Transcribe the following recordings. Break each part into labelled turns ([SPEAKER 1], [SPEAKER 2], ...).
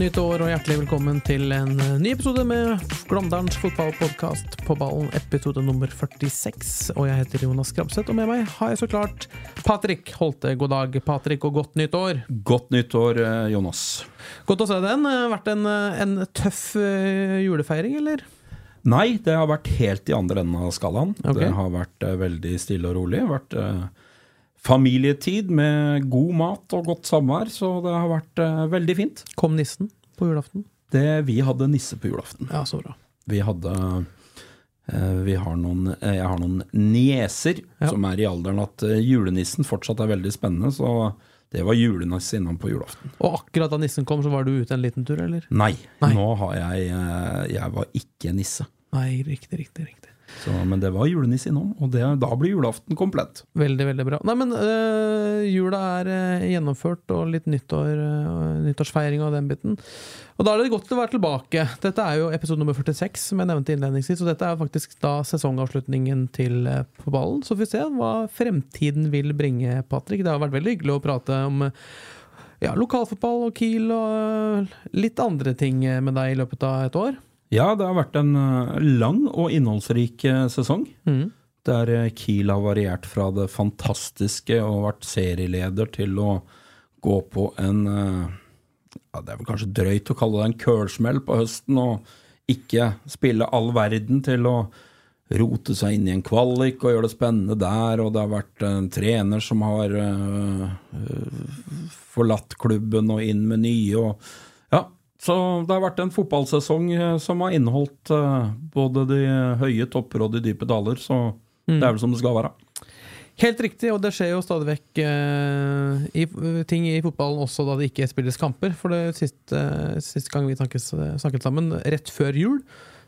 [SPEAKER 1] Nytt år og hjertelig velkommen til en eh, ny episode med Glåmdalens fotballpodkast på ballen, episode nummer 46. Og jeg heter Jonas Krabseth, og med meg har jeg så klart Patrick Holte. God dag, Patrick, og godt nytt år.
[SPEAKER 2] Godt nytt år, eh, Jonas.
[SPEAKER 1] Godt å se den. Har vært en, eh, en tøff eh, julefeiring, eller?
[SPEAKER 2] Nei, det har vært helt i andre enden av skalaen.
[SPEAKER 1] Okay.
[SPEAKER 2] Det har vært eh, veldig stille og rolig. Vært eh, familietid med god mat og godt samvær, så det har vært eh, veldig fint.
[SPEAKER 1] Kom nissen på julaften?
[SPEAKER 2] Det, vi hadde nisse på julaften.
[SPEAKER 1] Ja, så bra.
[SPEAKER 2] Vi hadde eh, vi har noen, eh, jeg har noen nieser
[SPEAKER 1] Ja.
[SPEAKER 2] som er i alderen at eh, julenissen fortsatt er veldig spennende, så det var julenisse innom på julaften.
[SPEAKER 1] Og akkurat da nissen kom, så var du ute en liten tur, eller?
[SPEAKER 2] Nei,
[SPEAKER 1] Nei.
[SPEAKER 2] nå har jeg Jeg var ikke nisse.
[SPEAKER 1] Nei, riktig, riktig, riktig.
[SPEAKER 2] Så, men det var julenisse innom, og det, da blir julaften komplett.
[SPEAKER 1] Veldig, veldig bra. Nei, men øh, jula er øh, gjennomført, og litt nyttår, øh, nyttårsfeiring og den biten. Og da er det godt å være tilbake. Dette er jo episode nummer 46, som jeg nevnte innledningsvis, og dette er jo faktisk da sesongavslutningen til øh, På ballen. Så får vi se hva fremtiden vil bringe, Patrick. Det har vært veldig hyggelig å prate om øh, ja, lokalfotball og Kiel og øh, litt andre ting med deg i løpet av et år.
[SPEAKER 2] Ja, det har vært en eh, lang og innholdsrik eh, sesong.
[SPEAKER 1] Mm.
[SPEAKER 2] Der eh, Kiel har variert fra det fantastiske og vært serieleder til å gå på en ja, Det er vel kanskje drøyt å kalle det en kølsmell på høsten, og ikke spille all verden til å rote seg inn i en kvalik og gjøre det spennende der, og det har vært en trener som har eh, forlatt klubben og inn med nye, og ja, så det har vært en fotballsesong eh, som har inneholdt eh, både de høye topper og de dype daler, så det er vel som det skal være.
[SPEAKER 1] Helt riktig, og det skjer jo stadig vekk uh, i, ting i fotballen også da det ikke spilles kamper. For det siste, siste gang vi snakkes, snakket sammen, rett før jul,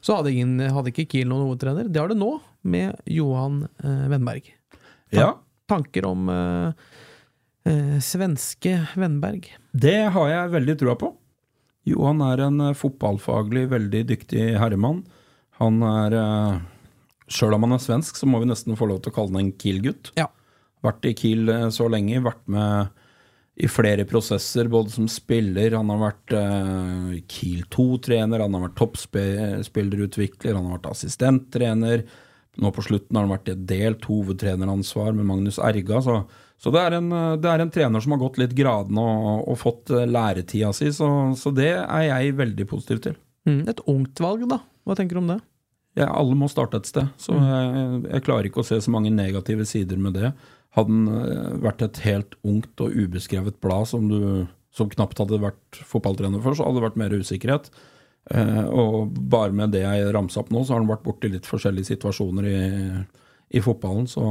[SPEAKER 1] så hadde, ingen, hadde ikke Kiel noen hovedtrener. Det har det nå, med Johan Vennberg.
[SPEAKER 2] Ja,
[SPEAKER 1] Tanker om svenske Vennberg?
[SPEAKER 2] det har jeg veldig trua på. Johan er en eh, fotballfaglig veldig dyktig herremann. Han er eh, Sjøl om han er svensk, så må vi nesten få lov til å kalle han en Kiel-gutt.
[SPEAKER 1] Ja.
[SPEAKER 2] Vært i Kiel eh, så lenge, vært med i flere prosesser, både som spiller, han har vært Kiel 2-trener, han har vært toppspillerutvikler, han har vært assistenttrener. Nå på slutten har han vært i et delt hovedtreneransvar med Magnus Erga. Så, så det, er en, eh, det er en trener som har gått litt gradene og, og fått eh, læretida si, så, så det er jeg veldig positiv til.
[SPEAKER 1] Mm, et ungt valg, da. Hva tenker du om det?
[SPEAKER 2] Ja, alle må starte et sted, så jeg, jeg klarer ikke å se så mange negative sider med det. Hadde den eh, vært et helt ungt og ubeskrevet blad som du som knapt hadde vært fotballtrener for, så hadde det vært mer usikkerhet. Eh, og bare med det jeg ramsa opp nå, så har han vært borti litt forskjellige situasjoner i, i fotballen, så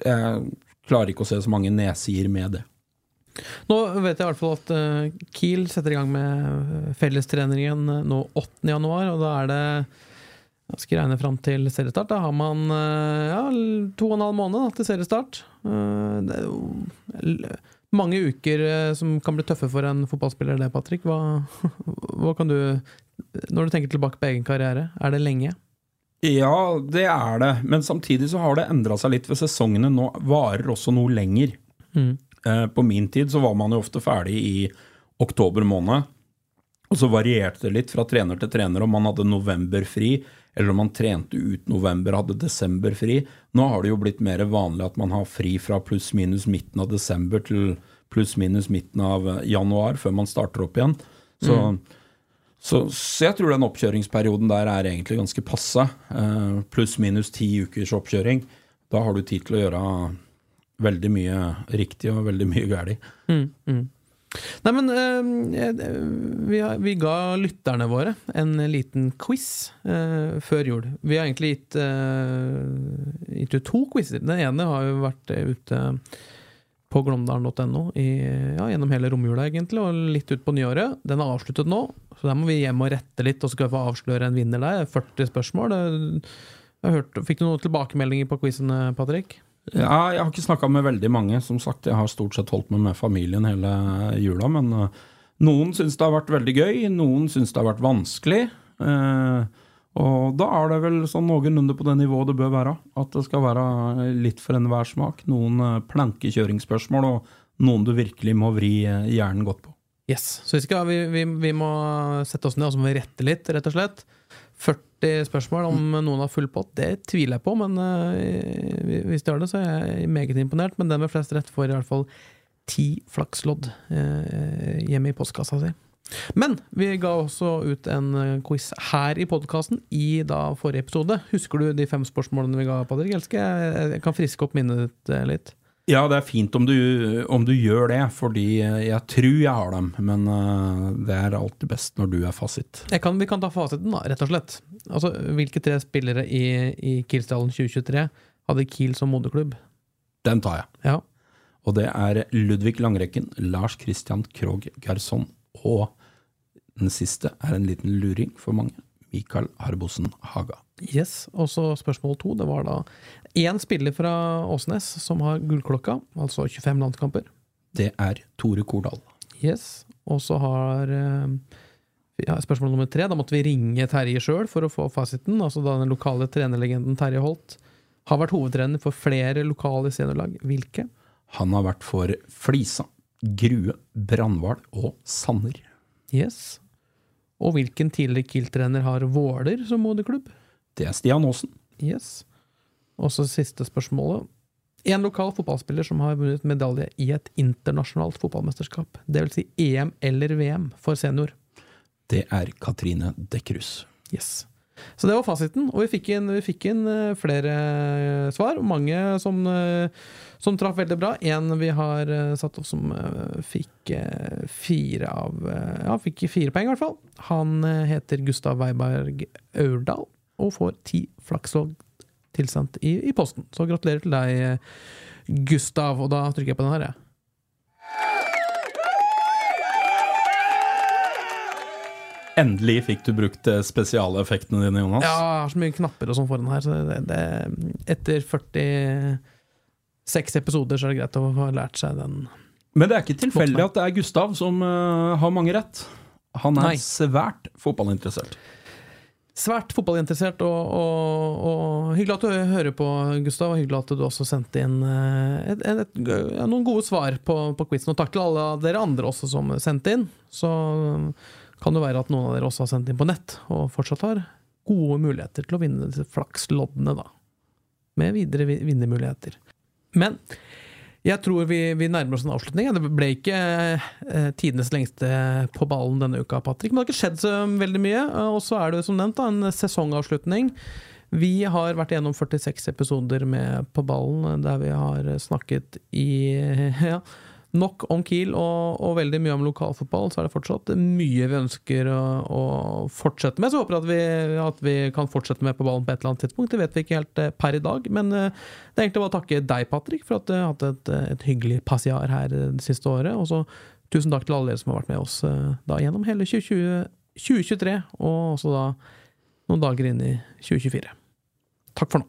[SPEAKER 2] jeg klarer ikke å se så mange nedsider med det.
[SPEAKER 1] Nå vet jeg i hvert fall at eh, Kiel setter i gang med fellestrener igjen eh, nå 8. januar, og da er det jeg skal regne fram til seriestart. Da har man eh, ja, to og en halv måned da, til seriestart. Eh, det er jo mange uker eh, som kan bli tøffe for en fotballspiller, det, Patrick. Hva, hva kan du Når du tenker tilbake på egen karriere, er det lenge?
[SPEAKER 2] Ja, det er det, men samtidig så har det endra seg litt, for sesongene nå varer også noe lenger.
[SPEAKER 1] Mm.
[SPEAKER 2] Eh, På min tid så var man jo ofte ferdig i oktober måned. Og så varierte det litt fra trener til trener om man hadde november fri, eller om man trente ut november og hadde desember fri. Nå har det jo blitt mer vanlig at man har fri fra pluss-minus midten av desember til pluss-minus midten av januar, før man starter opp igjen. Så, så, så jeg tror den oppkjøringsperioden der er egentlig ganske passe. Eh, pluss-minus ti ukers oppkjøring. Da har du tid til å gjøre veldig mye riktig og veldig mye galt.
[SPEAKER 1] Mm, mm. Nei, men eh, vi, har, vi ga lytterne våre en liten quiz eh, før jul. Vi har egentlig gitt, eh, gitt ut to quizer. Den ene har jo vært ute på glåmdalen.no ja, gjennom hele romjula, egentlig, og litt ut på nyåret. Den er avsluttet nå, så der må vi hjem og rette litt, og så skal vi få avsløre en vinner der. 40 spørsmål. Hørte, fikk du noen tilbakemeldinger på quizen, Patrick?
[SPEAKER 2] Ja, jeg har ikke snakka med veldig mange. Som sagt, jeg har stort sett holdt meg med familien hele jula. Men uh, noen syns det har vært veldig gøy, noen syns det har vært vanskelig. Uh, og da er det vel sånn noenlunde på det nivået det bør være. At det skal være litt for enhver smak. Noen uh, plankekjøringsspørsmål, og noen du virkelig må vri hjernen godt på.
[SPEAKER 1] Yes, Så vi, skal, vi, vi, vi må sette oss ned og så må vi rette litt, rett og slett. 40 spørsmål om noen har full pott, det tviler jeg på, men uh, hvis de har det, så er jeg meget imponert. Men den med flest rett får i hvert fall ti flakslodd uh, hjemme i postkassa si. Men vi ga også ut en eh, quiz her i podkasten i da forrige episode. Husker du de fem spørsmålene vi ga, Patrick Elske? Jeg kan friske opp minnet ditt litt.
[SPEAKER 2] Ja, det er fint om du, om du, gjør det, fordi jeg tror jeg har dem. Men det er alltid best når du er fasit.
[SPEAKER 1] Kan, vi kan ta fasiten, da, rett og slett. Altså, Hvilke tre spillere i, i Kielsdalen 2023 hadde Kiel som moderklubb?
[SPEAKER 2] Den tar jeg.
[SPEAKER 1] Ja.
[SPEAKER 2] Og det er Ludvig Langrekken, Lars Christian Krogh Gerson og den siste er en liten luring for mange. Mikael Harbosen Haga.
[SPEAKER 1] Yes, og så spørsmål to. Det var da én spiller fra Åsnes som har gullklokka, altså 25 landskamper.
[SPEAKER 2] Det er Tore Kordal.
[SPEAKER 1] Yes, og så har eh, ja, Spørsmål nummer tre. Da måtte vi ringe Terje sjøl for å få fasiten. Altså da den lokale trenerlegenden Terje Holt har vært hovedtrener for flere lokale seniorlag. Hvilke?
[SPEAKER 2] Han har vært for Flisa, Grue, Brandval og Sanner.
[SPEAKER 1] Yes. Og hvilken tidligere Kiel-trener har Våler som moderklubb?
[SPEAKER 2] Det er Stian Aasen.
[SPEAKER 1] Yes. Og så siste spørsmålet. En lokal fotballspiller som har vunnet medalje i et internasjonalt fotballmesterskap. Det vil si EM eller VM for senior.
[SPEAKER 2] Det er Katrine Dekkerhus.
[SPEAKER 1] Yes. Så det var fasiten, og vi fikk inn, vi fikk inn uh, flere svar. Mange som, uh, som traff veldig bra. En vi har satt opp som fikk fire av Ja, fikk fire poeng, i hvert fall. Han heter Gustav Weiberg Aurdal og får ti flakslogg tilsendt i, i, posten. Så gratulerer til deg, Gustav. Og da trykker jeg på den her, jeg.
[SPEAKER 2] Endelig fikk du brukt eh, spesialeffektene dine, Jonas.
[SPEAKER 1] Ja, jeg har så mye knapper og sånn foran her, så det, det, etter 46 episoder så er det greit å ha lært seg den.
[SPEAKER 2] Men det er ikke tilfeldig at det er Gustav som uh, har mange rett. Han er Nei. svært fotballinteressert.
[SPEAKER 1] Svært fotballinteressert, og, og, og, hyggelig at du hører på, Gustav. Og hyggelig at du også sendte inn uh, et, et, et, noen gode svar på, på quizen. Og takk til alle dere andre også som sendte inn. Så kan det være at noen av dere også har sendt inn på nett, og fortsatt har gode muligheter til å vinne disse flaksloddene, da. Med videre vinnermuligheter. Men jeg tror vi, vi, nærmer oss en avslutning. Det ble ikke eh, tidenes lengste på ballen denne uka, Patrick. Men det har ikke skjedd så veldig mye. Og så er det som nevnt da, en sesongavslutning. Vi har vært gjennom 46 episoder med På ballen, der vi har snakket i ja, nok om Kiel og, og, veldig mye om lokalfotball, så er det fortsatt mye vi ønsker å, å fortsette med. Så jeg håper at vi, at vi, kan fortsette med på ballen på et eller annet tidspunkt. Det vet vi ikke helt eh, per i dag. Men eh, det er egentlig bare å takke deg, Patrick, for at du har hatt et, et hyggelig passiar her det siste året. Og så tusen takk til alle dere som har vært med oss eh, da gjennom hele 2020, 2023, og også da noen dager inn i 2024. Takk for nå.